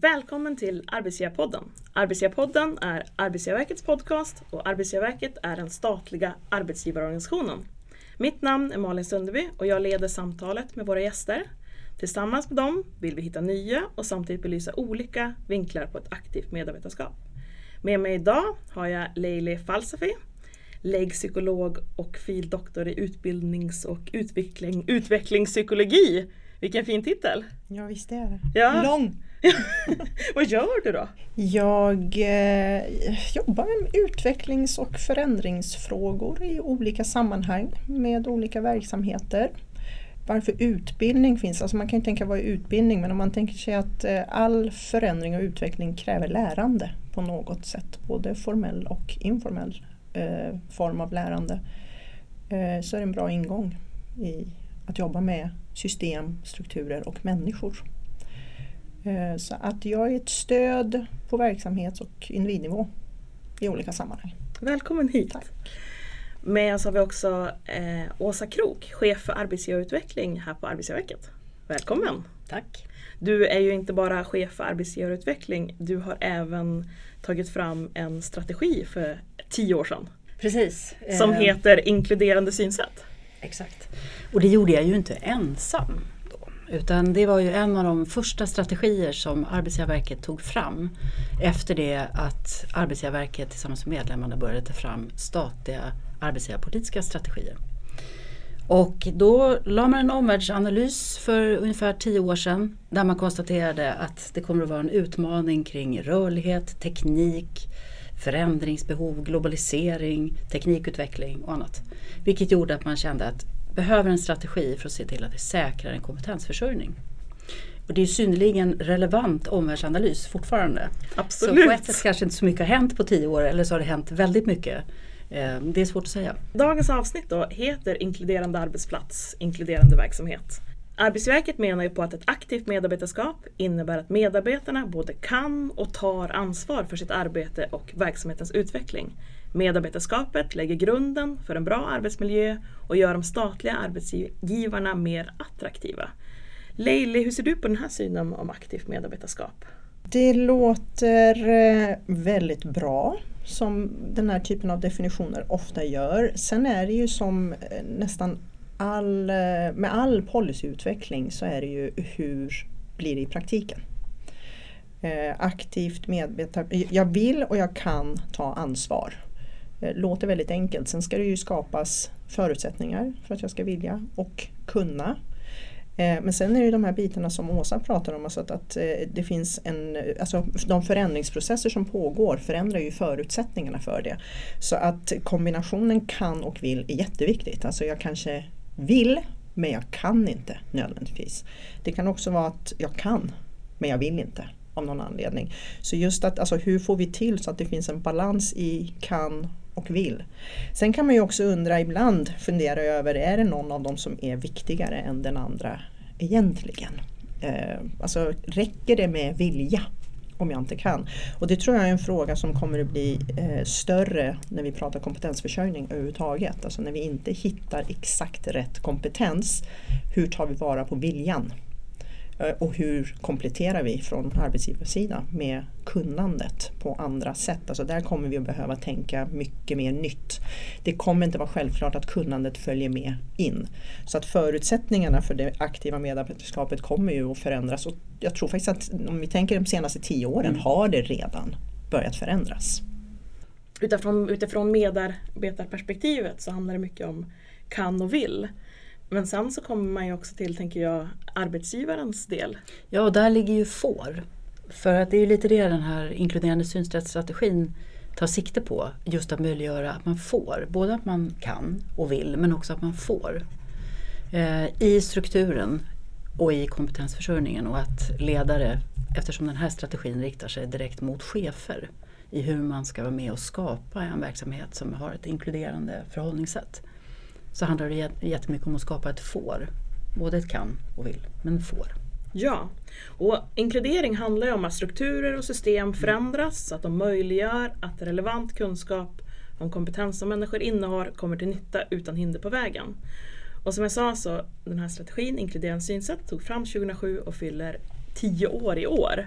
Välkommen till Arbetsgivarpodden. Arbetsgivarpodden är Arbetsgivarverkets podcast och Arbetsgivarverket är den statliga arbetsgivarorganisationen. Mitt namn är Malin Sundeby och jag leder samtalet med våra gäster. Tillsammans med dem vill vi hitta nya och samtidigt belysa olika vinklar på ett aktivt medarbetarskap. Med mig idag har jag Leili Falsafi, läggpsykolog och fildoktor i utbildnings och utveckling, utvecklingspsykologi. Vilken fin titel! Ja visst är det. Ja. Lång! Vad gör du då? Jag eh, jobbar med utvecklings och förändringsfrågor i olika sammanhang med olika verksamheter. Varför utbildning finns, alltså man kan ju tänka vad är utbildning men om man tänker sig att eh, all förändring och utveckling kräver lärande på något sätt, både formell och informell eh, form av lärande, eh, så är det en bra ingång i att jobba med system, strukturer och människor. Eh, så att jag är ett stöd på verksamhets och individnivå i olika sammanhang. Välkommen hit! Tack. Med oss har vi också eh, Åsa Krok, chef för arbetsgivarutveckling här på Arbetsgivarverket. Välkommen! Tack. Du är ju inte bara chef för arbetsgivarutveckling, du har även tagit fram en strategi för tio år sedan. Precis. Som Eh, heter Inkluderande synsätt. Exakt. Och det gjorde jag ju inte ensam. Utan det var ju en av de första strategier som Arbetsgivarverket tog fram efter det att Arbetsgivarverket tillsammans med medlemmarna började ta fram statliga arbetsgivarpolitiska strategier. Och då la man en omvärldsanalys för ungefär tio år sedan där man konstaterade att det kommer att vara en utmaning kring rörlighet, teknik, förändringsbehov, globalisering, teknikutveckling och annat. Vilket gjorde att man kände att behöver en strategi för att se till att det säkrar en kompetensförsörjning. Och det är synnerligen relevant omvärldsanalys fortfarande. Så Absolut! på ett sätt kanske inte så mycket har hänt på tio år eller så har det hänt väldigt mycket. Eh, Det är svårt att säga. Dagens avsnitt då heter Inkluderande arbetsplats, inkluderande verksamhet. Arbetsgivarverket menar ju på att ett aktivt medarbetarskap innebär att medarbetarna både kan och tar ansvar för sitt arbete och verksamhetens utveckling. Medarbetarskapet lägger grunden för en bra arbetsmiljö och gör de statliga arbetsgivarna mer attraktiva. Leili, hur ser du på den här synen om aktivt medarbetarskap? Det låter eh, väldigt bra som den här typen av definitioner ofta gör. Sen är det ju som eh, nästan all, eh, med all policyutveckling så är det ju hur blir det i praktiken. Aktivt medvetar, jag vill och jag kan ta ansvar. Eh, låter väldigt enkelt. Sen ska det ju skapas förutsättningar för att jag ska vilja och kunna. Eh, men sen är det ju de här bitarna som Åsa pratar om, alltså att, att eh, det finns en, alltså de förändringsprocesser som pågår förändrar ju förutsättningarna för det. Så att kombinationen kan och vill är jätteviktigt. Alltså jag kanske vill men jag kan inte nödvändigtvis. Det kan också vara att jag kan men jag vill inte av någon anledning. Så just att alltså, hur får vi till så att det finns en balans i kan och vill. Sen kan man ju också undra ibland, fundera över, är det någon av dem som är viktigare än den andra egentligen? Eh, alltså räcker det med vilja om jag inte kan? Och det tror jag är en fråga som kommer att bli eh, större när vi pratar kompetensförsörjning överhuvudtaget. Alltså när vi inte hittar exakt rätt kompetens, hur tar vi vara på viljan? Eh, Och hur kompletterar vi från arbetsgivarsidan med kunnandet på andra sätt? Alltså där kommer vi att behöva tänka mycket mer nytt. Det kommer inte vara självklart att kunnandet följer med in. Så att förutsättningarna för det aktiva medarbetarskapet kommer ju att förändras. Och jag tror faktiskt att om vi tänker de senaste tio åren har det redan börjat förändras. Utifrån, utifrån medarbetarperspektivet så handlar det mycket om kan och vill. Men sen så kommer man ju också till, tänker jag, arbetsgivarens del. Ja, och där ligger ju får. För att det är ju lite det den här inkluderande synsättsstrategin tar sikte på. Just att möjliggöra att man får. Både att man kan och vill men också att man får. Eh, I strukturen och i kompetensförsörjningen och att ledare, eftersom den här strategin riktar sig direkt mot chefer i hur man ska vara med och skapa en verksamhet som har ett inkluderande förhållningssätt. Så handlar det jät- jättemycket om att skapa ett får. Både ett kan och vill, men får. Ja, och inkludering handlar ju om att strukturer och system förändras så att de möjliggör att relevant kunskap om kompetens som människor innehar kommer till nytta utan hinder på vägen. Och som jag sa så den här strategin, inkluderande synsätt, tog fram 2007 och fyller 10 år i år.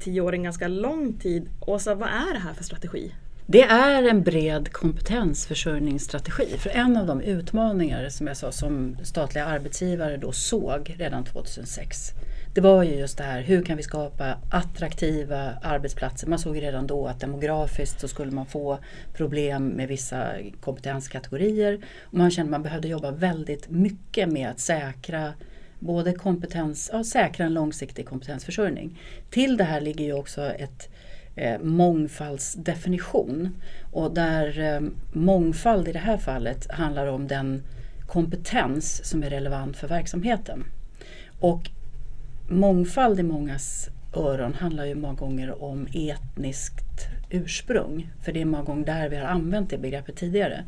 tio år en ganska lång tid. Åsa, vad är det här för strategi? Det är en bred kompetensförsörjningsstrategi. För en av de utmaningar som jag sa som statliga arbetsgivare då såg redan 2006 det var ju just det här, hur kan vi skapa attraktiva arbetsplatser? Man såg redan då att demografiskt så skulle man få problem med vissa kompetenskategorier. Och man kände att man behövde jobba väldigt mycket med att säkra både kompetens, ja, säkra en långsiktig kompetensförsörjning. Till det här ligger ju också ett eh, mångfaldsdefinition. Och där eh, mångfald i det här fallet handlar om den kompetens som är relevant för verksamheten. Och mångfald i mångas öron handlar ju många gånger om etniskt ursprung. För det är många gånger där vi har använt det begreppet tidigare.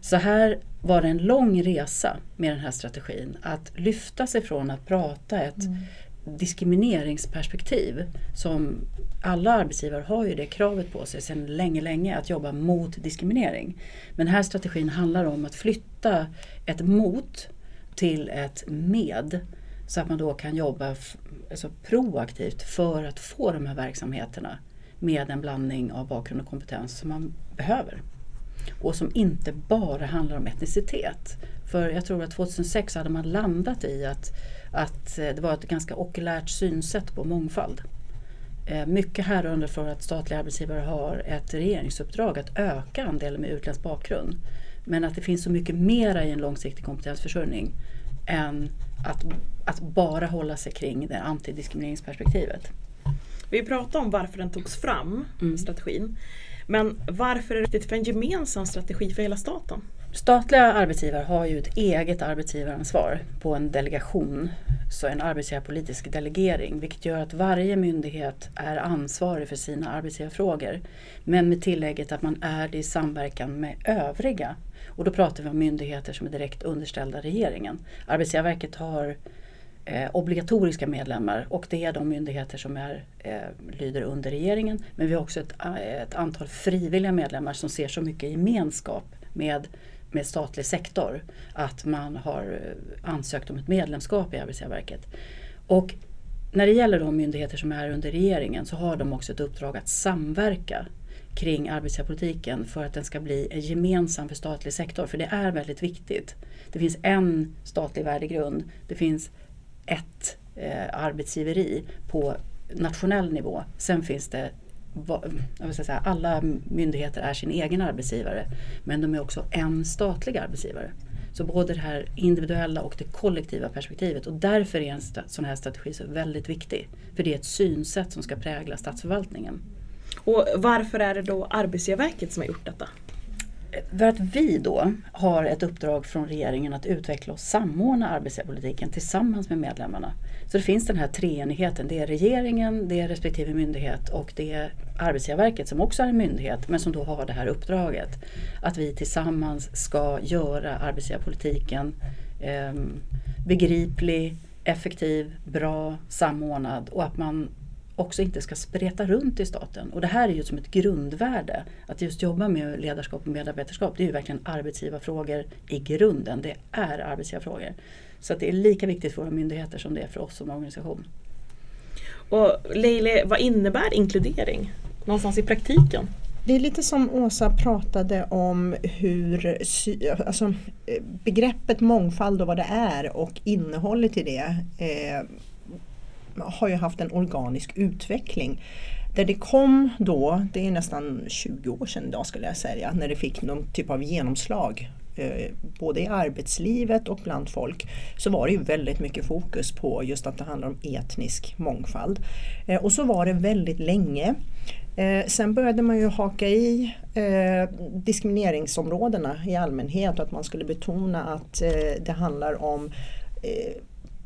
Så här var det en lång resa med den här strategin. Att lyfta sig från att prata ett mm diskrimineringsperspektiv som alla arbetsgivare har ju det kravet på sig sedan länge, länge att jobba mot diskriminering. Men den här strategin handlar om att flytta ett mot till ett med så att man då kan jobba alltså proaktivt för att få de här verksamheterna med en blandning av bakgrund och kompetens som man behöver. Och som inte bara handlar om etnicitet. För jag tror att 2006 hade man landat i att, att det var ett ganska okulärt synsätt på mångfald. Eh, mycket härrörande för att statliga arbetsgivare har ett regeringsuppdrag att öka andelen med utländsk bakgrund. Men att det finns så mycket mera i en långsiktig kompetensförsörjning än att, att bara hålla sig kring det antidiskrimineringsperspektivet. Vi pratade om varför den togs fram, mm. strategin. Men varför är det viktigt för en gemensam strategi för hela staten? Statliga arbetsgivare har ju ett eget arbetsgivaransvar på en delegation, så en arbetsgivarpolitisk delegering, vilket gör att varje myndighet är ansvarig för sina arbetsgivarfrågor. Men med tillägget att man är det i samverkan med övriga och då pratar vi om myndigheter som är direkt underställda regeringen. Arbetsgivarverket har eh, obligatoriska medlemmar och det är de myndigheter som är, eh, lyder under regeringen. Men vi har också ett, eh, ett, antal frivilliga medlemmar som ser så mycket gemenskap med, med statlig sektor att man har eh, ansökt om ett medlemskap i Arbetsgivarverket. Och när det gäller de myndigheter som är under regeringen så har de också ett uppdrag att samverka kring arbetsgivarpolitiken för att den ska bli gemensam för statlig sektor. För det är väldigt viktigt. Det finns en statlig värdegrund. Det finns ett eh, arbetsgiveri på nationell nivå. Sen finns det jag vill säga, alla myndigheter är sin egen arbetsgivare men de är också en statlig arbetsgivare. Så både det här individuella och det kollektiva perspektivet och därför är en sån här strategi så väldigt viktig. För det är ett synsätt som ska prägla statsförvaltningen. Och varför är det då Arbetsgivarverket som har gjort detta? För att vi då har ett uppdrag från regeringen att utveckla och samordna arbetsgivarpolitiken tillsammans med medlemmarna. Så det finns den här treenigheten. Det är regeringen, det är respektive myndighet och det är Arbetsgivarverket som också är en myndighet men som då har det här uppdraget. Att vi tillsammans ska göra arbetsgivarpolitiken eh, begriplig, effektiv, bra, samordnad och att man också inte ska spreta runt i staten. Och det här är ju som ett grundvärde. Att just jobba med ledarskap och medarbetarskap det är ju verkligen arbetsgivarfrågor i grunden. Det är arbetsgivarfrågor. Så att det är lika viktigt för våra myndigheter som det är för oss som organisation. Och Leile, vad innebär inkludering? Någonstans i praktiken? Det är lite som Åsa pratade om hur alltså, begreppet mångfald och vad det är och innehållet i det eh, har ju haft en organisk utveckling. Där det kom då, det är nästan 20 år sedan idag skulle jag säga, när det fick någon typ av genomslag eh, både i arbetslivet och bland folk så var det ju väldigt mycket fokus på just att det handlar om etnisk mångfald. Eh, och så var det väldigt länge. Eh, sen började man ju haka i diskrimineringsområdena i allmänhet och att man skulle betona att det handlar om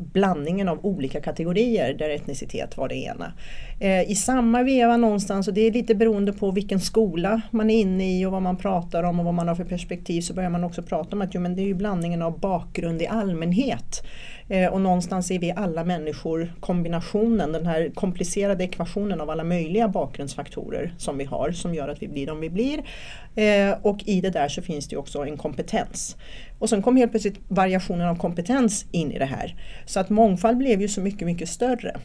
blandningen av olika kategorier där etnicitet var det ena. Eh, I samma veva någonstans, och det är lite beroende på vilken skola man är inne i och vad man pratar om och vad man har för perspektiv, så börjar man också prata om att jo, men det är ju blandningen av bakgrund i allmänhet. Eh, och någonstans är vi alla människor kombinationen, den här komplicerade ekvationen av alla möjliga bakgrundsfaktorer som vi har som gör att vi blir de vi blir. Eh, och i det där så finns det också en kompetens. Och sen kom helt plötsligt variationen av kompetens in i det här. Så att mångfald blev ju så mycket, mycket större.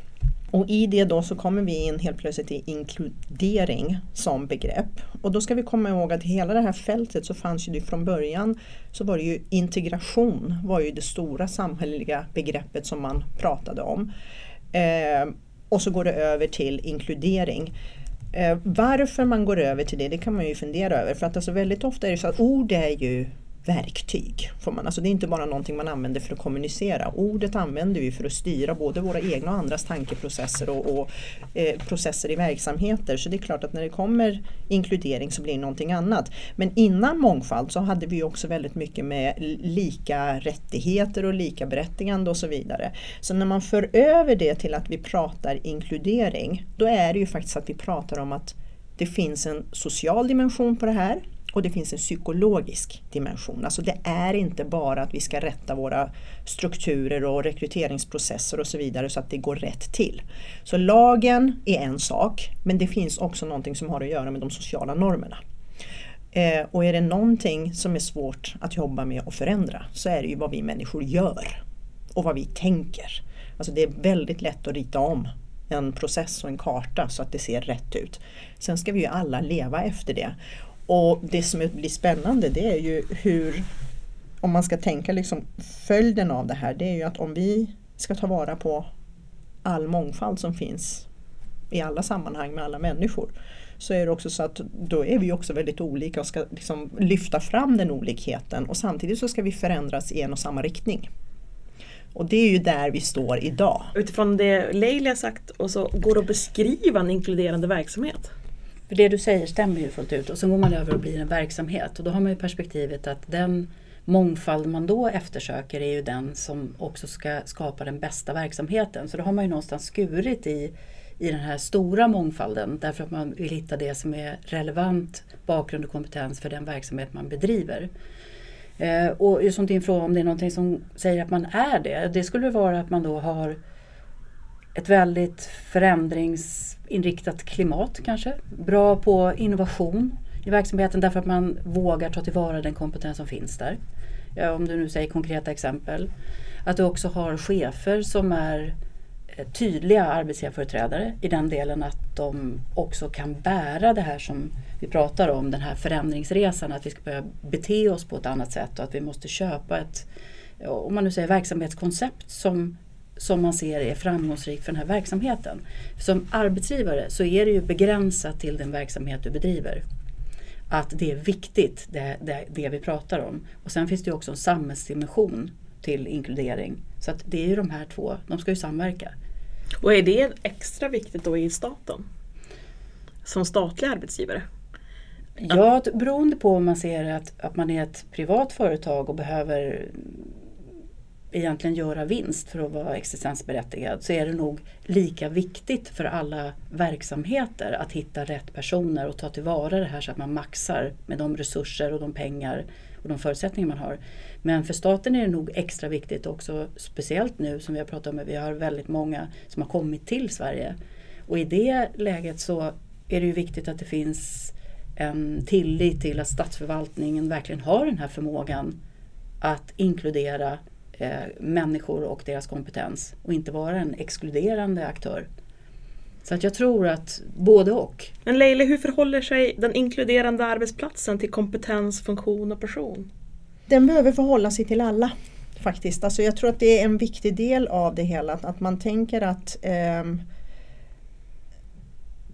Och i det då så kommer vi in helt plötsligt i inkludering som begrepp. Och då ska vi komma ihåg att hela det här fältet så fanns ju det från början så var det ju integration var ju det stora samhälleliga begreppet som man pratade om. Eh, och så går det över till inkludering. Eh, varför man går över till det, det kan man ju fundera över. För att alltså väldigt ofta är det så att ord är ju verktyg. Får man. Alltså det är inte bara någonting man använder för att kommunicera. Ordet använder vi för att styra både våra egna och andras tankeprocesser och, och eh, processer i verksamheter. Så det är klart att när det kommer inkludering så blir det någonting annat. Men innan mångfald så hade vi också väldigt mycket med lika rättigheter och lika berättigande och så vidare. Så när man för över det till att vi pratar inkludering, då är det ju faktiskt att vi pratar om att det finns en social dimension på det här. Och det finns en psykologisk dimension. Alltså det är inte bara att vi ska rätta våra strukturer och rekryteringsprocesser och så vidare så att det går rätt till. Så lagen är en sak men det finns också någonting som har att göra med de sociala normerna. Eh, och är det någonting som är svårt att jobba med och förändra så är det ju vad vi människor gör och vad vi tänker. Alltså det är väldigt lätt att rita om en process och en karta så att det ser rätt ut. Sen ska vi ju alla leva efter det. Och det som blir spännande det är ju hur, om man ska tänka liksom följden av det här, det är ju att om vi ska ta vara på all mångfald som finns i alla sammanhang med alla människor så är det också så att då är vi också väldigt olika och ska liksom lyfta fram den olikheten och samtidigt så ska vi förändras i en och samma riktning. Och det är ju där vi står idag. Utifrån det Leila sagt och så går det att beskriva en inkluderande verksamhet? För det du säger stämmer ju fullt ut och så går man över och blir en verksamhet och då har man ju perspektivet att den mångfald man då eftersöker är ju den som också ska skapa den bästa verksamheten. Så då har man ju någonstans skurit i, i den här stora mångfalden därför att man vill hitta det som är relevant bakgrund och kompetens för den verksamhet man bedriver. Eh, och just som din fråga om det är någonting som säger att man är det. Det skulle vara att man då har ett väldigt förändrings... Inriktat klimat kanske. Bra på innovation i verksamheten därför att man vågar ta tillvara den kompetens som finns där. Ja, om du nu säger konkreta exempel. Att du också har chefer som är eh, tydliga arbetsgivarföreträdare i den delen att de också kan bära det här som vi pratar om, den här förändringsresan, att vi ska börja bete oss på ett annat sätt och att vi måste köpa ett, om man nu säger verksamhetskoncept som som man ser är framgångsrikt för den här verksamheten. Som arbetsgivare så är det ju begränsat till den verksamhet du bedriver. Att det är viktigt, det, det, det vi pratar om. Och sen finns det också en samhällsdimension till inkludering. Så att det är ju de här två, de ska ju samverka. Och är det extra viktigt då i staten? Som statlig arbetsgivare? Ja, beroende på om man ser att, att man är ett privat företag och behöver egentligen göra vinst för att vara existensberättigad så är det nog lika viktigt för alla verksamheter att hitta rätt personer och ta tillvara det här så att man maxar med de resurser och de pengar och de förutsättningar man har. Men för staten är det nog extra viktigt också, speciellt nu som vi har pratat om, vi har väldigt många som har kommit till Sverige. Och i det läget så är det ju viktigt att det finns en tillit till att statsförvaltningen verkligen har den här förmågan att inkludera eh, människor och deras kompetens och inte vara en exkluderande aktör. Så att jag tror att både och. Men Leila, hur förhåller sig den inkluderande arbetsplatsen till kompetens, funktion och person? Den behöver förhålla sig till alla faktiskt. Alltså jag tror att det är en viktig del av det hela. Att man tänker att eh,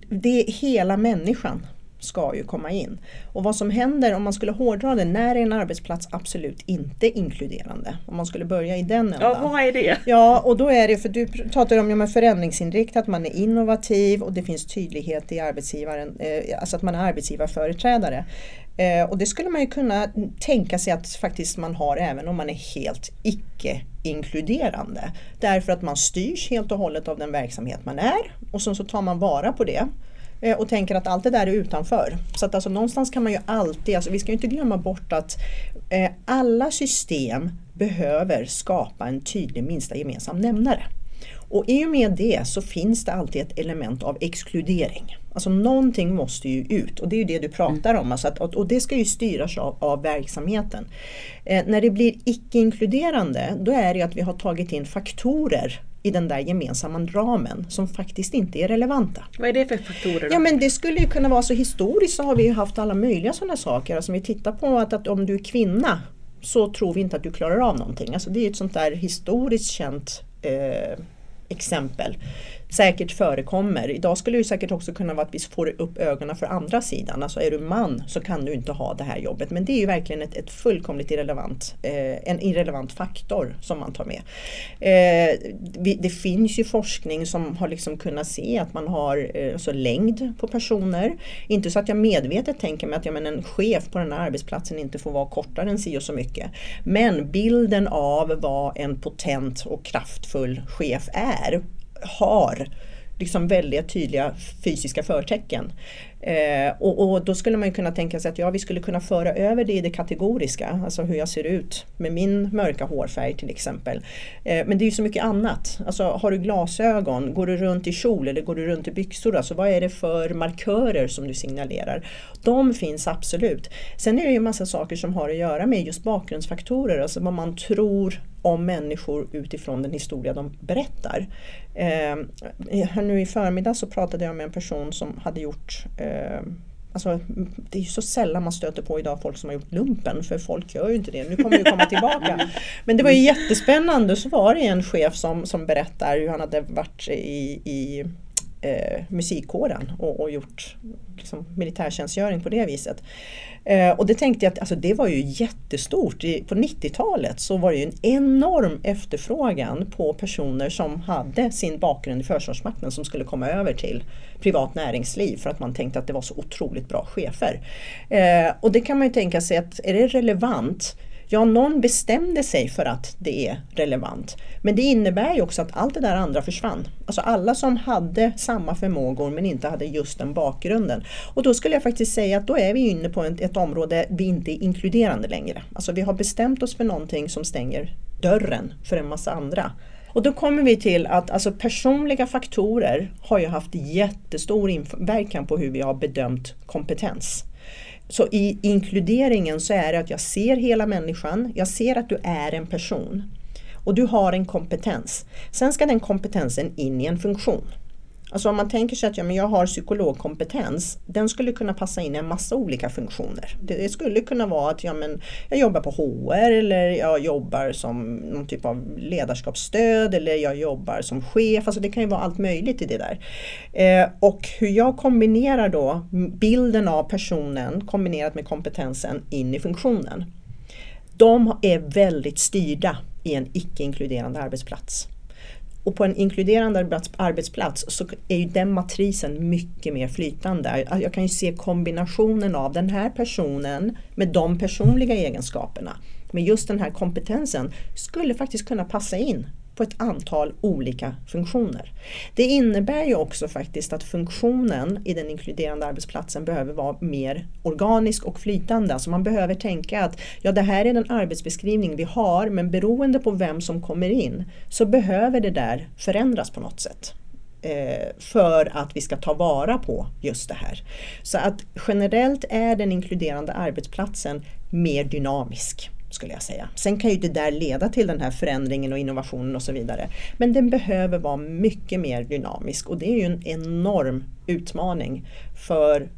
det är hela människan ska ju komma in. Och vad som händer om man skulle hårdra det, när är en arbetsplats absolut inte inkluderande? Om man skulle börja i den ändan. Ja, vad är det? Ja, och då är det, för du pratar om ja, förändringsinriktat, man är innovativ och det finns tydlighet i arbetsgivaren, eh, alltså att man är arbetsgivarföreträdare. Eh, och det skulle man ju kunna tänka sig att faktiskt man har även om man är helt icke inkluderande. Därför att man styrs helt och hållet av den verksamhet man är och sen så tar man vara på det. Eh, och tänker att allt det där är utanför. Så att alltså någonstans kan man ju alltid, alltså vi ska ju inte glömma bort att eh, alla system behöver skapa en tydlig minsta gemensam nämnare. Och i och med det så finns det alltid ett element av exkludering. Alltså någonting måste ju ut och det är ju det du pratar om. Alltså att, och det ska ju styras av, av verksamheten. Eh, när det blir icke-inkluderande då är det att vi har tagit in faktorer i den där gemensamma ramen som faktiskt inte är relevanta. Vad är det för faktorer? Då? Ja men det skulle ju kunna vara så historiskt så har vi haft alla möjliga sådana saker. Alltså vi tittar på att, att om du är kvinna så tror vi inte att du klarar av någonting. Alltså det är ett sånt där historiskt känt eh, exempel säkert förekommer. Idag skulle det säkert också kunna vara att vi får upp ögonen för andra sidan. Alltså är du man så kan du inte ha det här jobbet. Men det är ju verkligen ett, ett fullkomligt irrelevant, eh, en irrelevant faktor som man tar med. Eh, vi, det finns ju forskning som har liksom kunnat se att man har eh, alltså längd på personer. Inte så att jag medvetet tänker mig att ja, men en chef på den här arbetsplatsen inte får vara kortare än si och så mycket. Men bilden av vad en potent och kraftfull chef är har liksom väldigt tydliga fysiska förtecken. Eh, och, och, då skulle man kunna tänka sig att ja, vi skulle kunna föra över det i det kategoriska, alltså hur jag ser ut med min mörka hårfärg till exempel. Eh, men det är ju så mycket annat. Alltså, har du glasögon, går du runt i kjol eller går du runt i byxor? Alltså, vad är det för markörer som du signalerar? De finns absolut. Sen är det ju en massa saker som har att göra med just bakgrundsfaktorer, alltså vad man tror om människor utifrån den historia de berättar. Eh, nu i förmiddag så pratade jag med en person som hade gjort eh, Alltså, det är ju så sällan man stöter på idag folk som har gjort lumpen för folk gör ju inte det. Nu kommer det komma tillbaka. Men det var ju jättespännande. Så var det en chef som, som berättar hur han hade varit i, i eh, musikkåren och, och gjort liksom, militärtjänstgöring på det viset. Eh, och det tänkte jag att alltså, det var ju jättestort. I, på 90-talet så var det ju en enorm efterfrågan på personer som hade sin bakgrund i Försvarsmakten som skulle komma över till privat näringsliv för att man tänkte att det var så otroligt bra chefer. Eh, och det kan man ju tänka sig att är det relevant Ja, någon bestämde sig för att det är relevant. Men det innebär ju också att allt det där andra försvann. Alltså alla som hade samma förmågor men inte hade just den bakgrunden. Och då skulle jag faktiskt säga att då är vi inne på ett, ett område vi inte är inkluderande längre. Alltså vi har bestämt oss för någonting som stänger dörren för en massa andra. Och då kommer vi till att alltså personliga faktorer har ju haft jättestor inverkan på hur vi har bedömt kompetens. Så i inkluderingen så är det att jag ser hela människan, jag ser att du är en person och du har en kompetens. Sen ska den kompetensen in i en funktion. Alltså om man tänker sig att ja, men jag har psykologkompetens, den skulle kunna passa in i en massa olika funktioner. Det skulle kunna vara att ja, men jag jobbar på HR eller jag jobbar som någon typ av ledarskapsstöd eller jag jobbar som chef. Alltså det kan ju vara allt möjligt i det där. Eh, och hur jag kombinerar då bilden av personen kombinerat med kompetensen in i funktionen. De är väldigt styrda i en icke-inkluderande arbetsplats. Och på en inkluderande arbetsplats så är ju den matrisen mycket mer flytande. Jag kan ju se kombinationen av den här personen med de personliga egenskaperna. Men just den här kompetensen skulle faktiskt kunna passa in på ett antal olika funktioner. Det innebär ju också faktiskt att funktionen i den inkluderande arbetsplatsen behöver vara mer organisk och flytande. Alltså man behöver tänka att ja, det här är den arbetsbeskrivning vi har men beroende på vem som kommer in så behöver det där förändras på något sätt eh, för att vi ska ta vara på just det här. Så att generellt är den inkluderande arbetsplatsen mer dynamisk skulle jag säga. Sen kan ju det där leda till den här förändringen och innovationen och så vidare. Men den behöver vara mycket mer dynamisk och det är ju en enorm utmaning för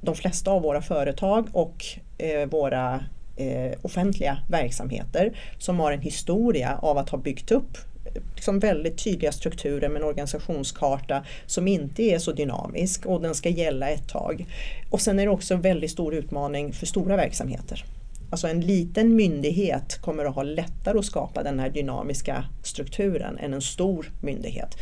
de flesta av våra företag och eh, våra eh, offentliga verksamheter som har en historia av att ha byggt upp eh, liksom väldigt tydliga strukturer med en organisationskarta som inte är så dynamisk och den ska gälla ett tag. Och sen är det också en väldigt stor utmaning för stora verksamheter. Alltså en liten myndighet kommer att ha lättare att skapa den här dynamiska strukturen än en stor myndighet.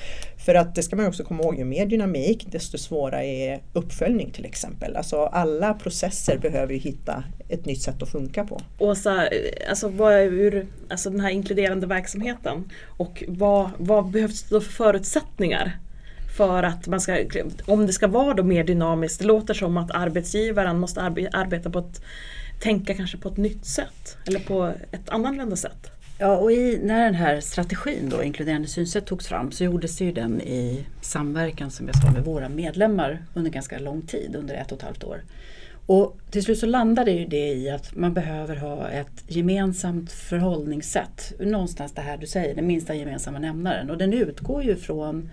För att det ska man också komma ihåg, ju mer dynamik desto svårare är uppföljning till exempel. Alltså alla processer behöver ju hitta ett nytt sätt att funka på. Åsa, alltså, vad är ur, alltså den här inkluderande verksamheten och vad, vad behövs det då för förutsättningar för att man ska, om det ska vara då mer dynamiskt, det låter som att arbetsgivaren måste arbeta på ett tänka kanske på ett nytt sätt eller på ett annorlunda sätt? Ja, och i, när den här strategin då, inkluderande synsätt togs fram så gjordes det ju den i samverkan som jag sa med våra medlemmar under ganska lång tid, under ett och ett halvt år. Och till slut så landade ju det i att man behöver ha ett gemensamt förhållningssätt. Någonstans det här du säger, den minsta gemensamma nämnaren. Och den utgår ju från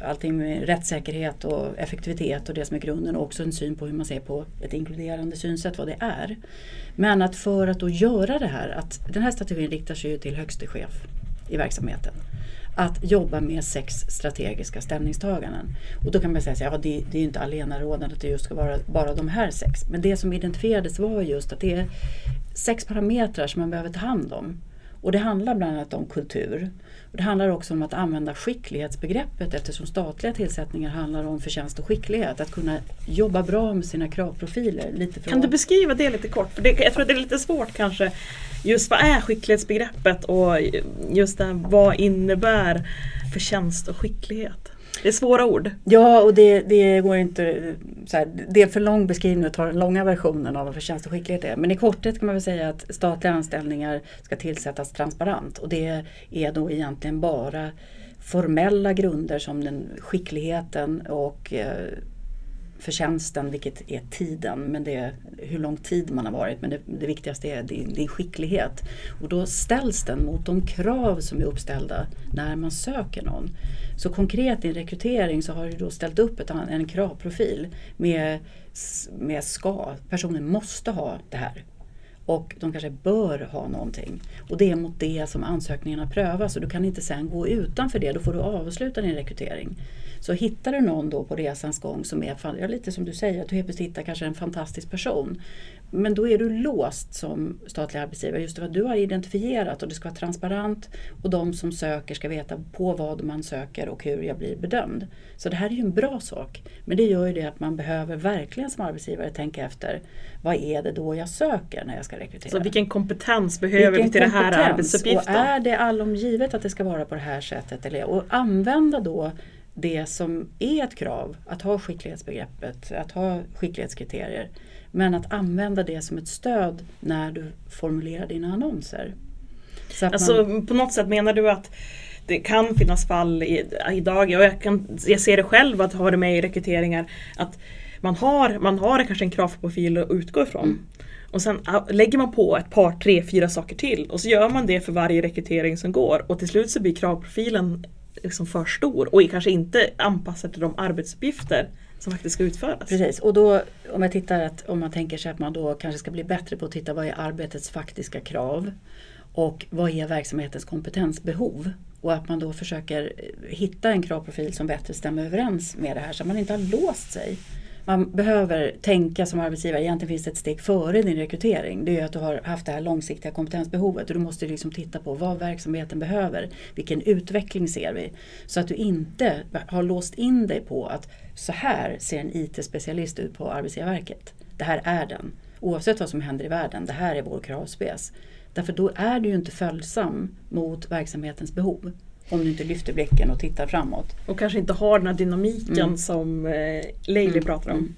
allting med rättssäkerhet och effektivitet och det som är grunden och också en syn på hur man ser på ett inkluderande synsätt, vad det är. Men att för att då göra det här, att den här strategin riktar sig ju till högste chef i verksamheten. Att jobba med sex strategiska ställningstaganden. Och då kan man säga att ja, det, det är inte allenarådande att det just ska vara bara de här sex. Men det som identifierades var just att det är sex parametrar som man behöver ta hand om. Och det handlar bland annat om kultur. Det handlar också om att använda skicklighetsbegreppet eftersom statliga tillsättningar handlar om förtjänst och skicklighet. Att kunna jobba bra med sina kravprofiler. Lite kan du beskriva det lite kort? För det, jag tror att det är lite svårt kanske. Just vad är skicklighetsbegreppet och just det, vad innebär förtjänst och skicklighet? Det är svåra ord. Ja, och det, det går inte... Så här, det är för lång beskrivning att ta den långa versionen av vad förtjänst och skicklighet är. Men i korthet kan man väl säga att statliga anställningar ska tillsättas transparent. Och det är då egentligen bara formella grunder som den skickligheten och eh, förtjänsten, vilket är tiden, men det är hur lång tid man har varit. Men det, det viktigaste är din, din, skicklighet. Och då ställs den mot de krav som är uppställda när man söker någon. Så konkret i en rekrytering så har du då ställt upp ett, en kravprofil med, med ska, personen måste ha det här. Och de kanske bör ha någonting. Och det är mot det som ansökningarna prövas och du kan inte sen gå utanför det, då får du avsluta din rekrytering. Så hittar du någon då på resans gång som är, ja, lite som du säger, att du helt plötsligt hittar kanske en fantastisk person. Men då är du låst som statlig arbetsgivare just för att du har identifierat och det ska vara transparent och de som söker ska veta på vad man söker och hur jag blir bedömd. Så det här är ju en bra sak. Men det gör ju det att man behöver verkligen som arbetsgivare tänka efter vad är det då jag söker när jag ska rekrytera. Så vilken kompetens behöver vilken vi till det här arbetsuppgiften? Och är det allomgivet att det ska vara på det här sättet? Eller, och använda då det som är ett krav, att ha skicklighetsbegreppet, att ha skicklighetskriterier. Men att använda det som ett stöd när du formulerar dina annonser. alltså man, på något sätt menar du att det kan finnas fall i, idag, och jag, kan, jag ser det själv att ha det med i rekryteringar, att man har, man har kanske en kravprofil att utgå ifrån. Mm. Och sen lägger man på ett par, tre, fyra saker till och så gör man det för varje rekrytering som går och till slut så blir kravprofilen liksom för stor och kanske inte anpassad till de arbetsuppgifter som faktiskt ska utföras. Precis, och då om jag tittar att om man tänker sig att man då kanske ska bli bättre på att titta vad är arbetets faktiska krav och vad är verksamhetens kompetensbehov och att man då försöker hitta en kravprofil som bättre stämmer överens med det här så att man inte har låst sig man behöver tänka som arbetsgivare, egentligen finns det ett steg före din rekrytering. Det är att du har haft det här långsiktiga kompetensbehovet och du måste liksom titta på vad verksamheten behöver. Vilken utveckling ser vi? Så att du inte har låst in dig på att så här ser en IT-specialist ut på Arbetsgivarverket. Det här är den. Oavsett vad som händer i världen, det här är vår kravspec. Därför då är du ju inte följsam mot verksamhetens behov. Om du inte lyfter blicken och tittar framåt. Och kanske inte har den här dynamiken mm. som eh, Leili mm. pratar om. Mm.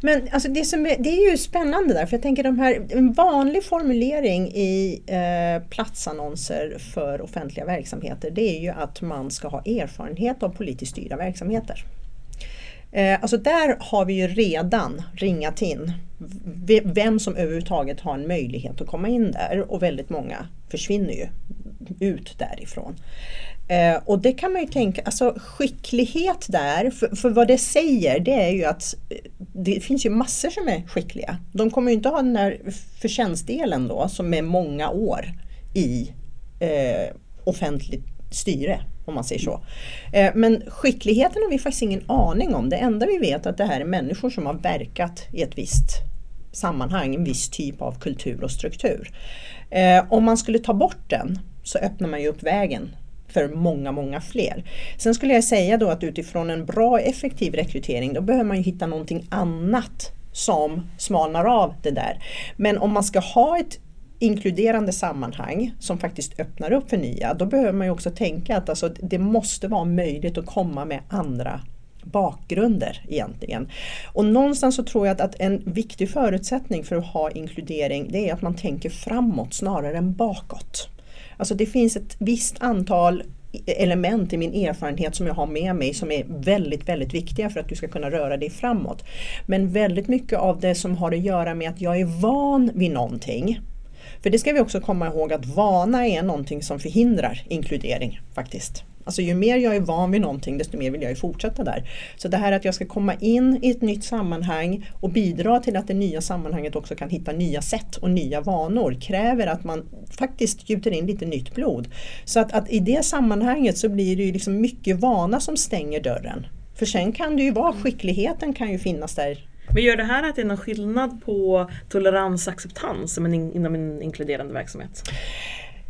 Men alltså det, som är, det är ju spännande där, för jag tänker de här, en vanlig formulering i eh, platsannonser för offentliga verksamheter det är ju att man ska ha erfarenhet av politiskt styrda verksamheter. Eh, alltså där har vi ju redan ringat in vem som överhuvudtaget har en möjlighet att komma in där och väldigt många försvinner ju ut därifrån. Eh, och det kan man ju tänka, alltså skicklighet där, för, för, vad det säger det är ju att eh, det finns ju massor som är skickliga. De kommer ju inte ha den där förtjänstdelen då som är många år i eh, offentligt styre om man säger så. Eh, men skickligheten har vi faktiskt ingen aning om. Det enda vi vet är att det här är människor som har verkat i ett visst sammanhang, en viss typ av kultur och struktur. Eh, om man skulle ta bort den så öppnar man ju upp vägen för många, många fler. Sen skulle jag säga då att utifrån en bra effektiv rekrytering då behöver man ju hitta någonting annat som smalnar av det där. Men om man ska ha ett inkluderande sammanhang som faktiskt öppnar upp för nya, då behöver man ju också tänka att alltså, det måste vara möjligt att komma med andra bakgrunder egentligen. Och någonstans så tror jag att, att en viktig förutsättning för att ha inkludering det är att man tänker framåt snarare än bakåt. Alltså det finns ett visst antal element i min erfarenhet som jag har med mig som är väldigt, väldigt viktiga för att du ska kunna röra dig framåt. Men väldigt mycket av det som har att göra med att jag är van vid någonting. För det ska vi också komma ihåg att vana är någonting som förhindrar inkludering faktiskt. Alltså ju mer jag är van vid någonting desto mer vill jag ju fortsätta där. Så det här att jag ska komma in i ett nytt sammanhang och bidra till att det nya sammanhanget också kan hitta nya sätt och nya vanor kräver att man faktiskt gjuter in lite nytt blod. Så att, att i det sammanhanget så blir det ju liksom mycket vana som stänger dörren. För sen kan det ju vara, skickligheten kan ju finnas där men gör det här att det är någon skillnad på tolerans och acceptans inom en inkluderande verksamhet?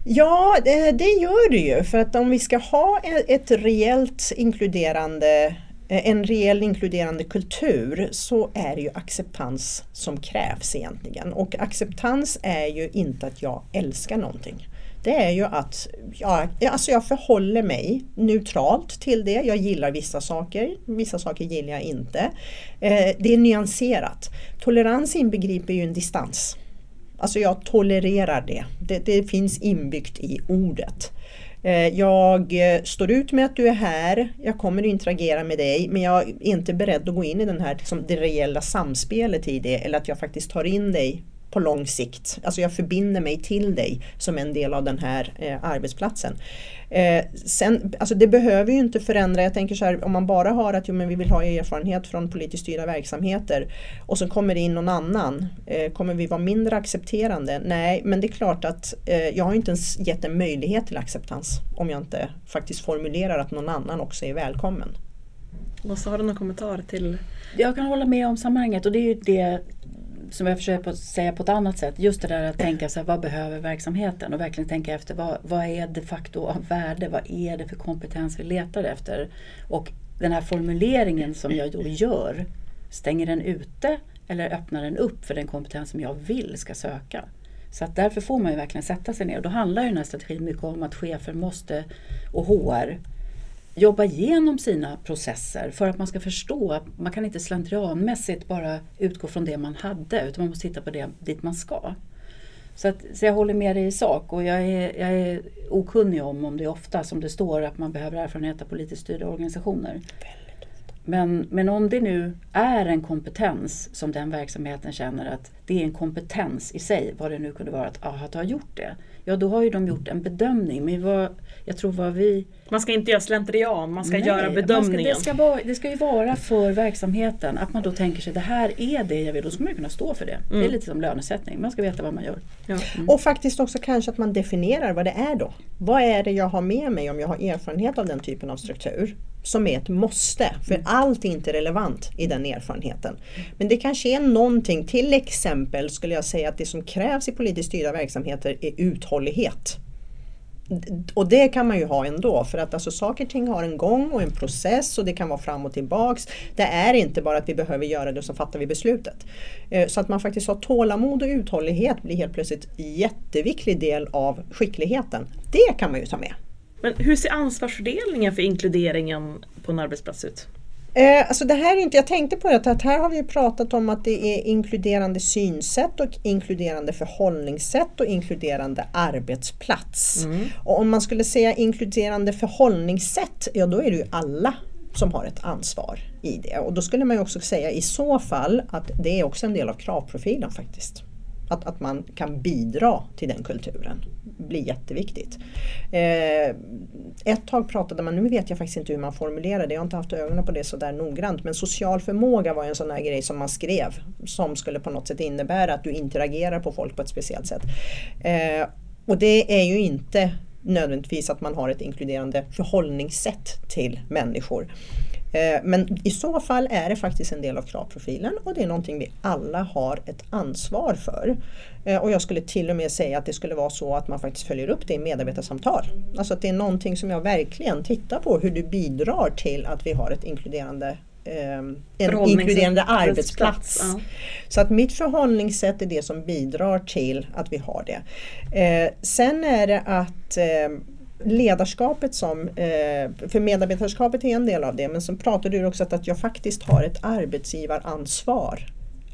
Ja, det, det gör det ju. För att om vi ska ha e, ett reellt inkluderande e, en reell inkluderande kultur så är det ju acceptans som krävs egentligen. Och acceptans är ju inte att jag älskar någonting. Det är ju att jag, alltså jag förhåller mig neutralt till det. Jag gillar vissa saker, vissa saker gillar jag inte. Eh, det är nyanserat. Tolerans inbegriper ju en distans. Alltså jag tolererar det. Det, det finns inbyggt i ordet. Eh, jag eh, står ut med att du är här, jag kommer att interagera med dig men jag är inte beredd att gå in i den här, liksom, det reella samspelet i det eller att jag faktiskt tar in dig på lång sikt. Alltså jag förbinder mig till dig som en del av den här eh, arbetsplatsen. Eh, sen, alltså det behöver ju inte förändra, jag tänker så här om man bara har att jo, men vi vill ha erfarenhet från politiskt styrda verksamheter och så kommer det in någon annan. Eh, kommer vi vara mindre accepterande? Nej, men det är klart att eh, jag har inte ens gett en möjlighet till acceptans om jag inte faktiskt formulerar att någon annan också är välkommen. Och så har du någon kommentar till? Jag kan hålla med om sammanhanget och det är ju det som jag försöker säga på ett annat sätt, just det där att tänka så här, vad behöver verksamheten och verkligen tänka efter vad, vad är de facto av värde, vad är det för kompetens vi letar efter? Och den här formuleringen som jag då gör, stänger den ute eller öppnar den upp för den kompetens som jag vill ska söka? Så att därför får man ju verkligen sätta sig ner och då handlar ju den här strategin mycket om att chefer måste, och HR, jobba igenom sina processer för att man ska förstå att man kan inte slentrianmässigt bara utgå från det man hade utan man måste titta på det dit man ska. Så, att, så jag håller med dig i sak och jag är, jag är okunnig om om det är ofta som det står att man behöver erfarenhet av politiskt styrda organisationer. Men, men om det nu är en kompetens som den verksamheten känner att det är en kompetens i sig, vad det nu kunde vara att, att ha gjort det. Ja, då har ju de gjort en bedömning. Men vad, jag tror vad vi... Man ska inte göra slentrian, man ska Nej, göra bedömningen. Ska, det, ska vara, det ska ju vara för verksamheten, att man då tänker sig det här är det jag vill, då ska man kunna stå för det. Mm. Det är mm. lite som lönesättning, man ska veta vad man gör. Ja. Mm. Och faktiskt också kanske att man definierar vad det är då. Vad är det jag har med mig om jag har erfarenhet av den typen av struktur? som är ett måste. För mm. allt är inte relevant i den erfarenheten. Men det kanske är någonting, till exempel skulle jag säga att det som krävs i politiskt styrda verksamheter är uthållighet. Och det kan man ju ha ändå för att alltså saker och ting har en gång och en process och det kan vara fram och tillbaks. Det är inte bara att vi behöver göra det och så fattar vi beslutet. Eh, så att man faktiskt har tålamod och uthållighet blir helt plötsligt en jätteviktig del av skickligheten. Det kan man ju ta med. Men hur ser ansvarsfördelningen för inkluderingen på en arbetsplats ut? Eh, alltså det här är inte, jag tänkte på det att här har vi pratat om att det är inkluderande synsätt och inkluderande förhållningssätt och inkluderande arbetsplats. Mm. Och om man skulle säga inkluderande förhållningssätt, ja då är det ju alla som har ett ansvar i det. Och då skulle man ju också säga i så fall att det är också en del av kravprofilen faktiskt. Att, att man kan bidra till den kulturen blir jätteviktigt. Eh, ett tag pratade man, nu vet jag faktiskt inte hur man formulerade det, jag har inte haft ögonen på det sådär noggrant, men social förmåga var en sån här grej som man skrev som skulle på något sätt innebära att du interagerar på folk på ett speciellt sätt. Eh, och det är ju inte nödvändigtvis att man har ett inkluderande förhållningssätt till människor. Eh, men i så fall är det faktiskt en del av kravprofilen och det är någonting vi alla har ett ansvar för. Eh, och jag skulle till och med säga att det skulle vara så att man faktiskt följer upp det i medarbetarsamtal. Alltså att det är någonting som jag verkligen tittar på hur du bidrar till att vi har ett inkluderande eh, en inkluderande arbetsplats. Ja. Så att mitt förhållningssätt är det som bidrar till att vi har det. sen är det att ledarskapet som, eh, för medarbetarskapet är en del av det, men sen pratade du också att, att jag faktiskt har ett arbetsgivaransvar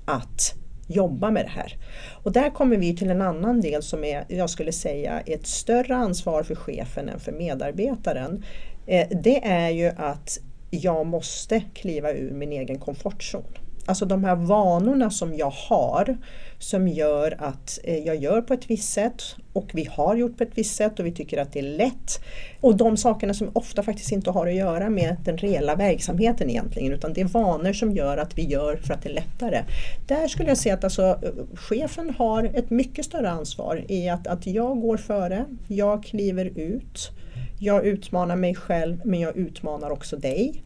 att jobba med det här. Och där kommer vi till en annan del som är, jag skulle säga, ett större ansvar för chefen än för medarbetaren. Eh, det är ju att jag måste kliva ur min egen komfortzon. Alltså de här vanorna som jag har som gör att eh, jag gör på ett visst sätt och vi har gjort på ett visst sätt och vi tycker att det är lätt. Och de sakerna som ofta faktiskt inte har att göra med den reella verksamheten egentligen utan det är vanor som gör att vi gör för att det är lättare. Där skulle jag säga att alltså, chefen har ett mycket större ansvar i att, att jag går före, jag kliver ut jag utmanar mig själv men jag utmanar också dig.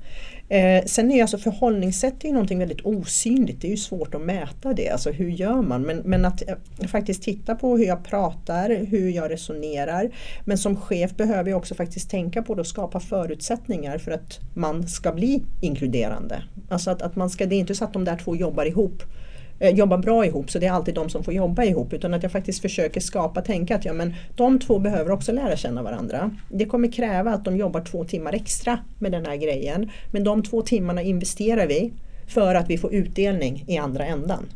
Eh, sen är alltså förhållningssätt är någonting väldigt osynligt, det är ju svårt att mäta det, alltså hur gör man? Men, men att eh, faktiskt titta på hur jag pratar, hur jag resonerar. Men som chef behöver jag också faktiskt tänka på det och skapa förutsättningar för att man ska bli inkluderande. Alltså att, att man ska, det är inte så att de där två jobbar ihop Eh, jobba bra ihop så det är alltid de som får jobba ihop utan att jag faktiskt försöker skapa, tänka att ja, men de två behöver också lära känna varandra. Det kommer kräva att de jobbar två timmar extra med den här grejen men de två timmarna investerar vi för att vi får utdelning i andra ändan.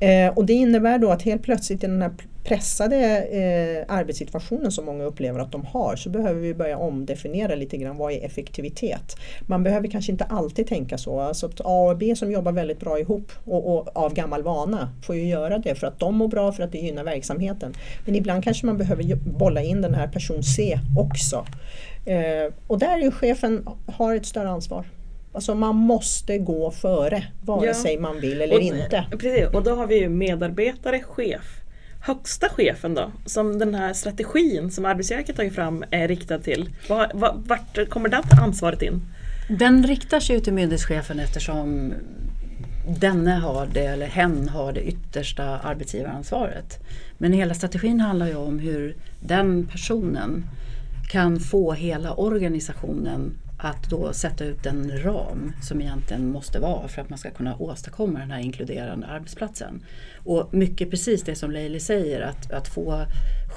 Eh, och det innebär då att helt plötsligt i den här pressade eh, arbetssituationen som många upplever att de har så behöver vi börja omdefiniera lite grann vad är effektivitet. Man behöver kanske inte alltid tänka så. Alltså att A och B som jobbar väldigt bra ihop och, och, av gammal vana får ju göra det för att de mår bra för att det gynnar verksamheten. Men ibland kanske man behöver bolla in den här person C också. Eh, och där är ju chefen har ett större ansvar. Alltså man måste gå före vare ja. sig man vill eller och, inte. Precis, och då har vi ju medarbetare, chef. Högsta chefen då, som den här strategin som Arbetsverket tagit fram är riktad till. Vart kommer det ansvaret in? Den riktar sig till myndighetschefen eftersom denne har det, eller hen har det yttersta arbetsgivaransvaret. Men hela strategin handlar ju om hur den personen kan få hela organisationen att då sätta ut en ram som egentligen måste vara för att man ska kunna åstadkomma den här inkluderande arbetsplatsen. Och mycket precis det som Leili säger, att, att få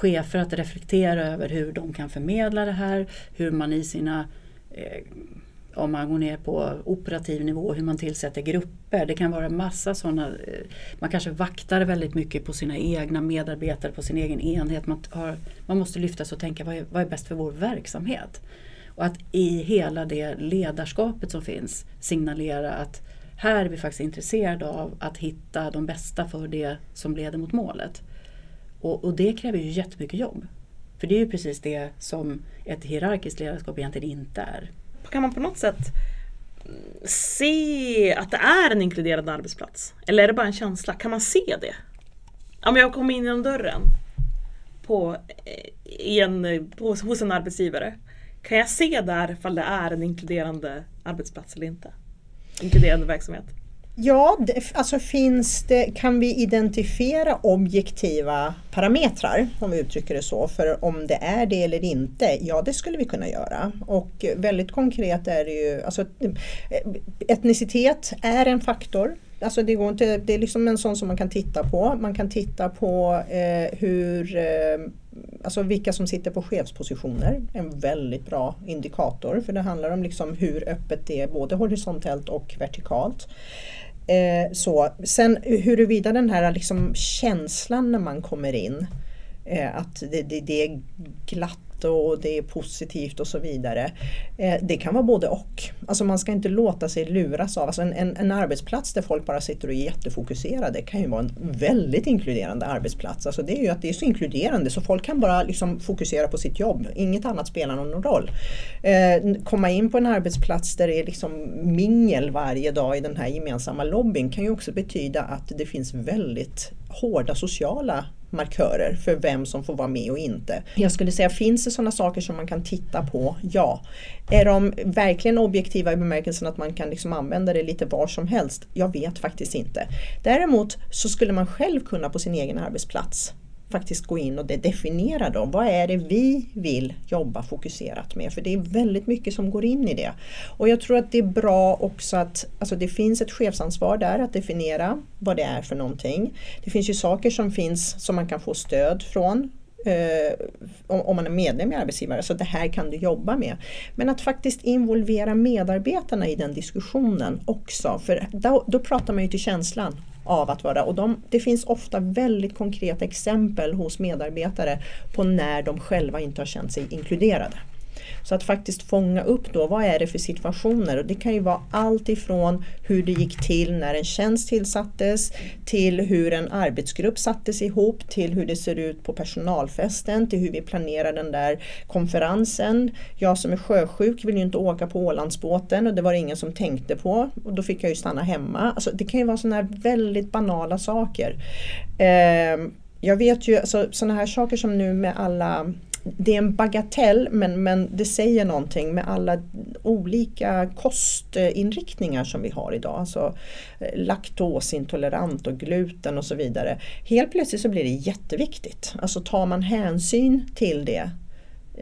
chefer att reflektera över hur de kan förmedla det här, hur man i sina eh, om man går ner på operativ nivå, hur man tillsätter grupper. Det kan vara massa sådana. Eh, man kanske vaktar väldigt mycket på sina egna medarbetare, på sin egen enhet. Man, har, man måste lyfta sig och tänka vad är, vad är bäst för vår verksamhet? Och att i hela det ledarskapet som finns signalera att här är vi faktiskt intresserade av att hitta de bästa för det som leder mot målet. Och, och det kräver ju jättemycket jobb. För det är ju precis det som ett hierarkiskt ledarskap egentligen inte är. Kan man på något sätt se att det är en inkluderande arbetsplats? Eller är det bara en känsla? Kan man se det? Om jag kommer in genom dörren på, eh, i en, på, hos en arbetsgivare kan jag se där ifall det är en inkluderande arbetsplats eller inte? Inkluderande verksamhet? Ja, det, alltså finns det, kan vi identifiera objektiva parametrar om vi uttrycker det så. För om det är det eller inte, ja det skulle vi kunna göra. Och väldigt konkret är det ju, alltså eh, etnicitet är en faktor. Alltså det, går inte, det är liksom en sån som man kan titta på. Man kan titta på eh, hur eh, alltså vilka som sitter på chefspositioner. En väldigt bra indikator för det handlar om liksom hur öppet det är både horisontellt och vertikalt. Eh, så. Sen huruvida den här liksom känslan när man kommer in eh, att det, det, det är glatt och det är positivt och så vidare. Eh, det kan vara både och. Alltså man ska inte låta sig luras av, alltså en, en, en, arbetsplats där folk bara sitter och är jättefokuserade kan ju vara en väldigt inkluderande arbetsplats. Alltså det är ju att det är så inkluderande så folk kan bara liksom fokusera på sitt jobb, inget annat spelar någon roll. Eh, komma in på en arbetsplats där det är liksom mingel varje dag i den här gemensamma lobbyn kan ju också betyda att det finns väldigt hårda sociala markörer för vem som får vara med och inte. Jag skulle säga, finns det sådana saker som man kan titta på? Ja. Är de verkligen objektiva i bemärkelsen att man kan liksom använda det lite var som helst? Jag vet faktiskt inte. Däremot så skulle man själv kunna på sin egen arbetsplats faktiskt gå in och definiera dem. Vad är det vi vill jobba fokuserat med? För det är väldigt mycket som går in i det. Och jag tror att det är bra också att alltså det finns ett chefsansvar där att definiera vad det är för någonting. Det finns ju saker som finns som man kan få stöd från eh, om, om, man är medlem i arbetsgivare, så det här kan du jobba med. Men att faktiskt involvera medarbetarna i den diskussionen också, för då, då pratar man ju till känslan av att vara och de, det finns ofta väldigt konkreta exempel hos medarbetare på när de själva inte har känt sig inkluderade. Så att faktiskt fånga upp då, vad är det för situationer? Och det kan ju vara allt ifrån hur det gick till när en tjänst tillsattes, till hur en arbetsgrupp sattes ihop, till hur det ser ut på personalfesten, till hur vi planerar den där konferensen. Jag som är sjösjuk vill ju inte åka på Ålandsbåten och det var det ingen som tänkte på. Och då fick jag ju stanna hemma. Alltså, det kan ju vara sådana här väldigt banala saker. Eh, jag vet ju alltså, sådana här saker som nu med alla det är en bagatell men, men det säger någonting med alla olika kostinriktningar som vi har idag. Alltså eh, laktosintolerant och gluten och så vidare. Helt plötsligt så blir det jätteviktigt. Alltså tar man hänsyn till det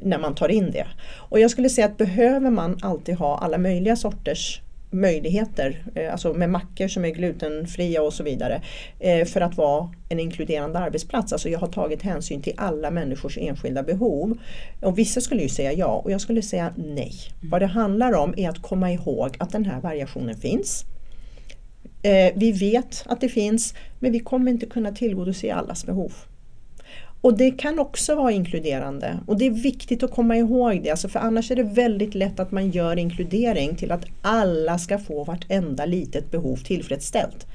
när man tar in det. Och jag skulle säga att behöver man alltid ha alla möjliga sorters möjligheter, eh, alltså med mackor som är glutenfria och så vidare, eh, för att vara en inkluderande arbetsplats. Alltså jag har tagit hänsyn till alla människors enskilda behov. Och vissa skulle ju säga ja och jag skulle säga nej. Mm. Vad det handlar om är att komma ihåg att den här variationen finns. Eh, vi vet att det finns men vi kommer inte kunna tillgodose allas behov. Och det kan också vara inkluderande och det är viktigt att komma ihåg det, alltså för annars är det väldigt lätt att man gör inkludering till att alla ska få vartenda litet behov tillfredsställt.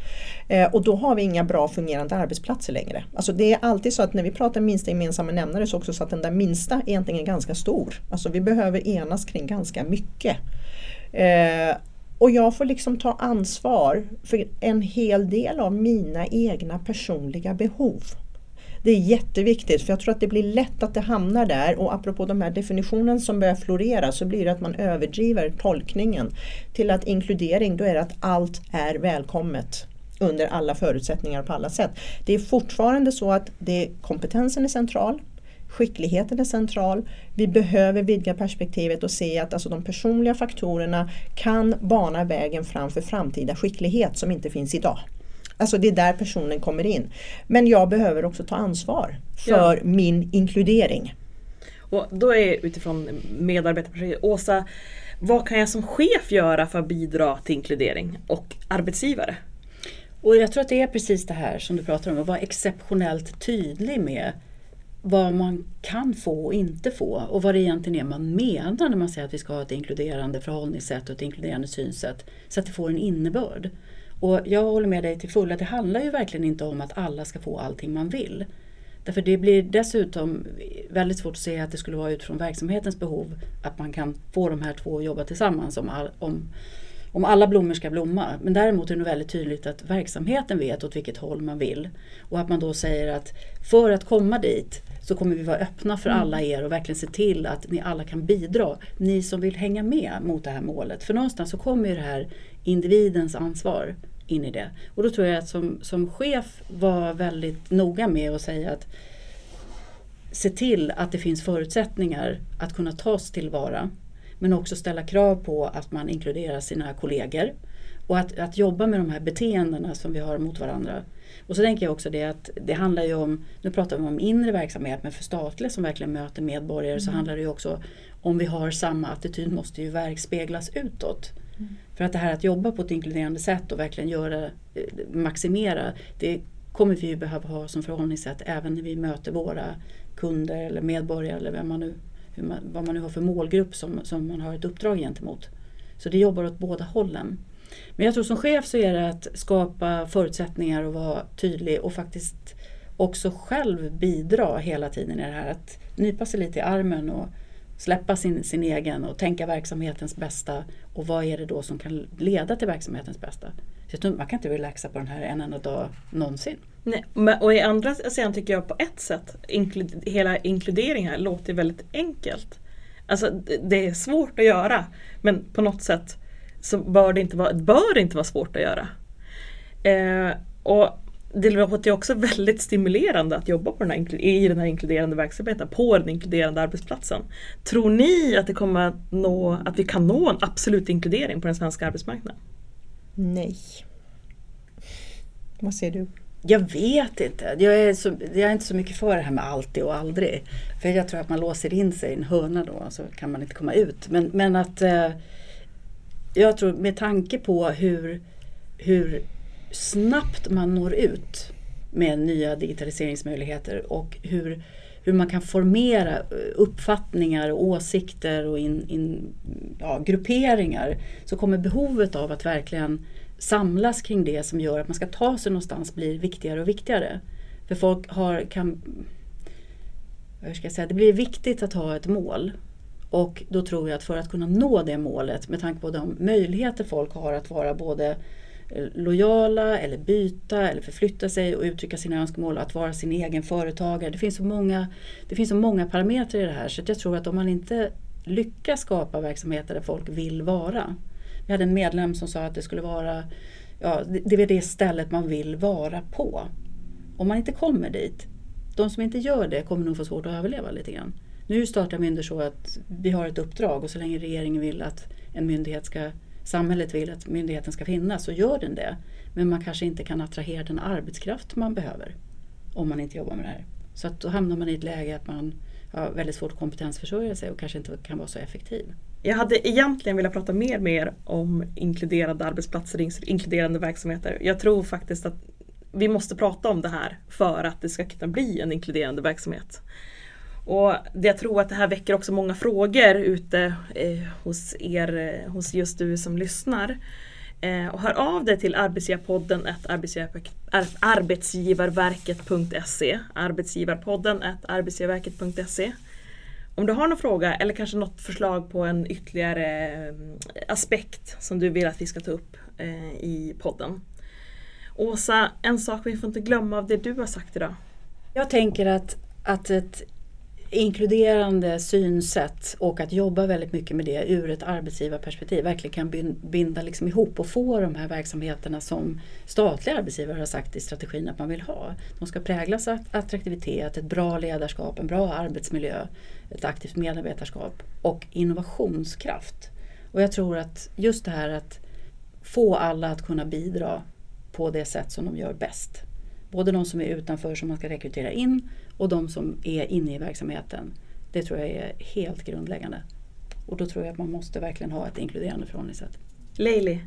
Eh, och då har vi inga bra fungerande arbetsplatser längre. Alltså det är alltid så att när vi pratar minsta gemensamma nämnare så är också så att den där minsta egentligen är ganska stor. Alltså vi behöver enas kring ganska mycket. Eh, och jag får liksom ta ansvar för en hel del av mina egna personliga behov. Det är jätteviktigt för jag tror att det blir lätt att det hamnar där och apropå de här definitionen som börjar florera så blir det att man överdriver tolkningen till att inkludering då är det att allt är välkommet under alla förutsättningar på alla sätt. Det är fortfarande så att det, kompetensen är central, skickligheten är central. Vi behöver vidga perspektivet och se att alltså de personliga faktorerna kan bana vägen fram för framtida skicklighet som inte finns idag. Alltså det är där personen kommer in. Men jag behöver också ta ansvar för ja. min inkludering. Och då är utifrån medarbetarprojektet, Åsa, vad kan jag som chef göra för att bidra till inkludering och arbetsgivare? Och jag tror att det är precis det här som du pratar om, att vara exceptionellt tydlig med vad man kan få och inte få och vad det egentligen är man menar när man säger att vi ska ha ett inkluderande förhållningssätt och ett inkluderande synsätt så att det får en innebörd. Och jag håller med dig till fulla, det handlar ju verkligen inte om att alla ska få allting man vill. Därför det blir dessutom väldigt svårt att se att det skulle vara utifrån verksamhetens behov att man kan få de här två att jobba tillsammans om, all, om, om alla blommor ska blomma. Men däremot är det väldigt tydligt att verksamheten vet åt vilket håll man vill. Och att man då säger att för att komma dit så kommer vi vara öppna för mm. alla er och verkligen se till att ni alla kan bidra. Ni som vill hänga med mot det här målet. För någonstans så kommer ju det här individens ansvar in i det. Och då tror jag att som, som chef var väldigt noga med att säga att se till att det finns förutsättningar att kunna tas tillvara. Men också ställa krav på att man inkluderar sina kollegor. Och att, att jobba med de här beteendena som vi har mot varandra. Och så tänker jag också det att det handlar ju om, nu pratar vi om inre verksamhet, men för statliga som verkligen möter medborgare mm. så handlar det ju också om vi har samma attityd måste ju verkspeglas utåt. För att det här att jobba på ett inkluderande sätt och verkligen göra, eh, maximera, det kommer vi ju behöva ha som förhållningssätt även när vi möter våra kunder eller medborgare eller vem man nu, man, vad man nu har för målgrupp som, som man har ett uppdrag gentemot. Så det jobbar åt båda hållen. Men jag tror som chef så är det att skapa förutsättningar och vara tydlig och faktiskt också själv bidra hela tiden i det här. Att nypa sig lite i armen och släppa sin, sin egen och tänka verksamhetens bästa och vad är det då som kan leda till verksamhetens bästa. Så man kan inte relaxa på den här en enda dag någonsin. Nej, och i andra sidan tycker jag på ett sätt, inklud hela inkludering här låter väldigt enkelt. Alltså det är svårt att göra men på något sätt så bör det inte vara, bör det inte vara svårt att göra. Eh, och det låter också väldigt stimulerande att jobba på den här, i den här inkluderande verksamheten, på den inkluderande arbetsplatsen. Tror ni att, det kommer att, nå, att vi kan nå en absolut inkludering på den svenska arbetsmarknaden? Nej. Vad säger du? Jag vet inte. Jag är, så, jag är inte så mycket för det här med alltid och aldrig. För jag tror att man låser in sig i en hörna då så kan man inte komma ut. Men, men att eh, jag tror med tanke på hur, hur snabbt man når ut med nya digitaliseringsmöjligheter och hur, hur man kan formera eh, uppfattningar och åsikter och in, in, ja, grupperingar så kommer behovet av att verkligen samlas kring det som gör att man ska ta sig någonstans blir viktigare och viktigare. För folk har, kan, hur ska jag säga, det blir viktigt att ha ett mål. Och då tror jag att för att kunna nå det målet med tanke på de möjligheter folk har att vara både Eh, lojala eller byta eller förflytta sig och uttrycka sina önskemål att vara sin egen företagare. Det finns så många, det finns så många parametrar i det här så jag tror att om man inte lyckas skapa verksamheter där folk vill vara vi hade en medlem som sa att det skulle vara ja, det är det stället man vill vara på. Om man inte kommer dit, de som inte gör det kommer nog få svårt att överleva lite grann. Nu startar myndigheter så att vi har ett uppdrag och så länge regeringen vill att en myndighet ska, samhället vill att myndigheten ska finnas så gör den det. Men man kanske inte kan attrahera den arbetskraft man behöver om man inte jobbar med det här. Så att då hamnar man i ett läge att man har väldigt svårt att kompetensförsörja sig och kanske inte kan vara så effektiv. Jag hade egentligen velat prata mer med om inkluderande arbetsplatser, inkluderande verksamheter. Jag tror faktiskt att vi måste prata om det här för att det ska kunna bli en inkluderande verksamhet. Och jag tror att det här väcker också många frågor ute eh, hos er, eh, hos just du som lyssnar. Eh, och hör av dig till arbetsgivarpodden arbetsgivarverket.se arbetsgivarpodden arbetsgivarverket.se om du har någon fråga eller kanske något förslag på en ytterligare eh, aspekt som du vill att vi ska ta upp eh, i podden. Åsa, en sak vi får inte glömma av det du har sagt idag. Jag tänker att, att ett inkluderande synsätt och att jobba väldigt mycket med det ur ett arbetsgivarperspektiv verkligen kan binda liksom ihop och få de här verksamheterna som statliga arbetsgivare har sagt i strategin att man vill ha. De ska präglas av attraktivitet, ett bra ledarskap, en bra arbetsmiljö, ett aktivt medarbetarskap och innovationskraft. Och jag tror att just det här att få alla att kunna bidra på det sätt som de gör bäst. Både de som är utanför som man ska rekrytera in och de som är inne i verksamheten. Det tror jag är helt grundläggande. Och då tror jag att man måste verkligen ha ett inkluderande förhållningssätt. Leili,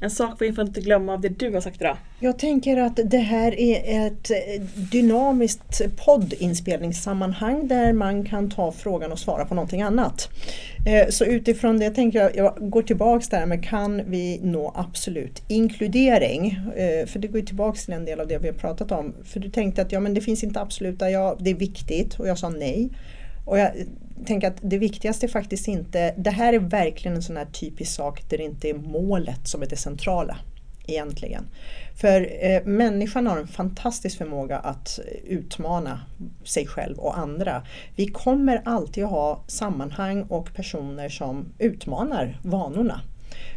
en sak vi får inte glömma av det du har sagt idag. Jag tänker att det här är ett eh, dynamiskt poddinspelningssammanhang där man kan ta frågan och svara på någonting annat. Eh, så utifrån det tänker jag, jag går tillbaks där med kan vi nå absolut inkludering? Eh, för det går tillbaks till en del av det vi har pratat om. För du tänkte att ja, men det finns inte absoluta, ja det är viktigt och jag sa nej. Och jag tänker att det viktigaste är faktiskt inte, det här är verkligen en sån här typisk sak där det inte är målet som är det centrala egentligen. För eh, människan har en fantastisk förmåga att utmana sig själv och andra. Vi kommer alltid att ha sammanhang och personer som utmanar vanorna.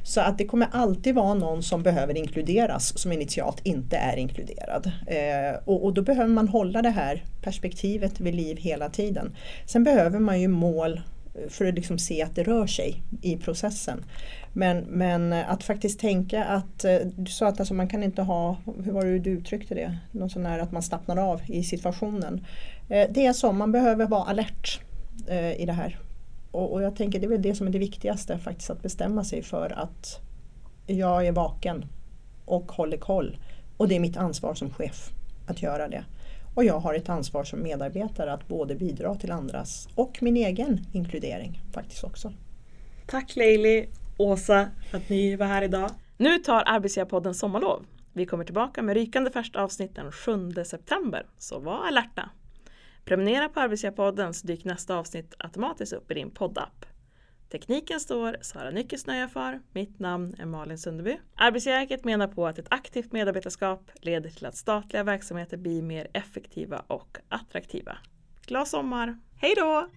Så att det kommer alltid vara någon som behöver inkluderas som initialt inte är inkluderad. Eh, och, och, då behöver man hålla det här perspektivet vid liv hela tiden. Sen behöver man ju mål eh, för att liksom se att det rör sig i processen. Men, men eh, att faktiskt tänka att, eh, du sa att alltså man kan inte ha, hur var det du uttryckte det, någon sån här att man slappnar av i situationen. Eh, det är så, man behöver vara alert eh, i det här och, och, jag tänker det är väl det som är det viktigaste faktiskt att bestämma sig för att jag är vaken och håller koll. Och det är mitt ansvar som chef att göra det. Och jag har ett ansvar som medarbetare att både bidra till andras och min egen inkludering faktiskt också. Tack Leili, Åsa för att ni var här idag. Nu tar Arbetsgivarpodden sommarlov. Vi kommer tillbaka med rykande färskt avsnitt den 7 september, så var alerta! Prenumerera på Arbetsgivarpodden så dyker nästa avsnitt automatiskt upp i din poddapp. Tekniken står Sara Nyckelsnöja för. Mitt namn är Malin Sunderby. Arbetsgivarverket menar på att ett aktivt medarbetarskap leder till att statliga verksamheter blir mer effektiva och attraktiva. Glad sommar! Hej då!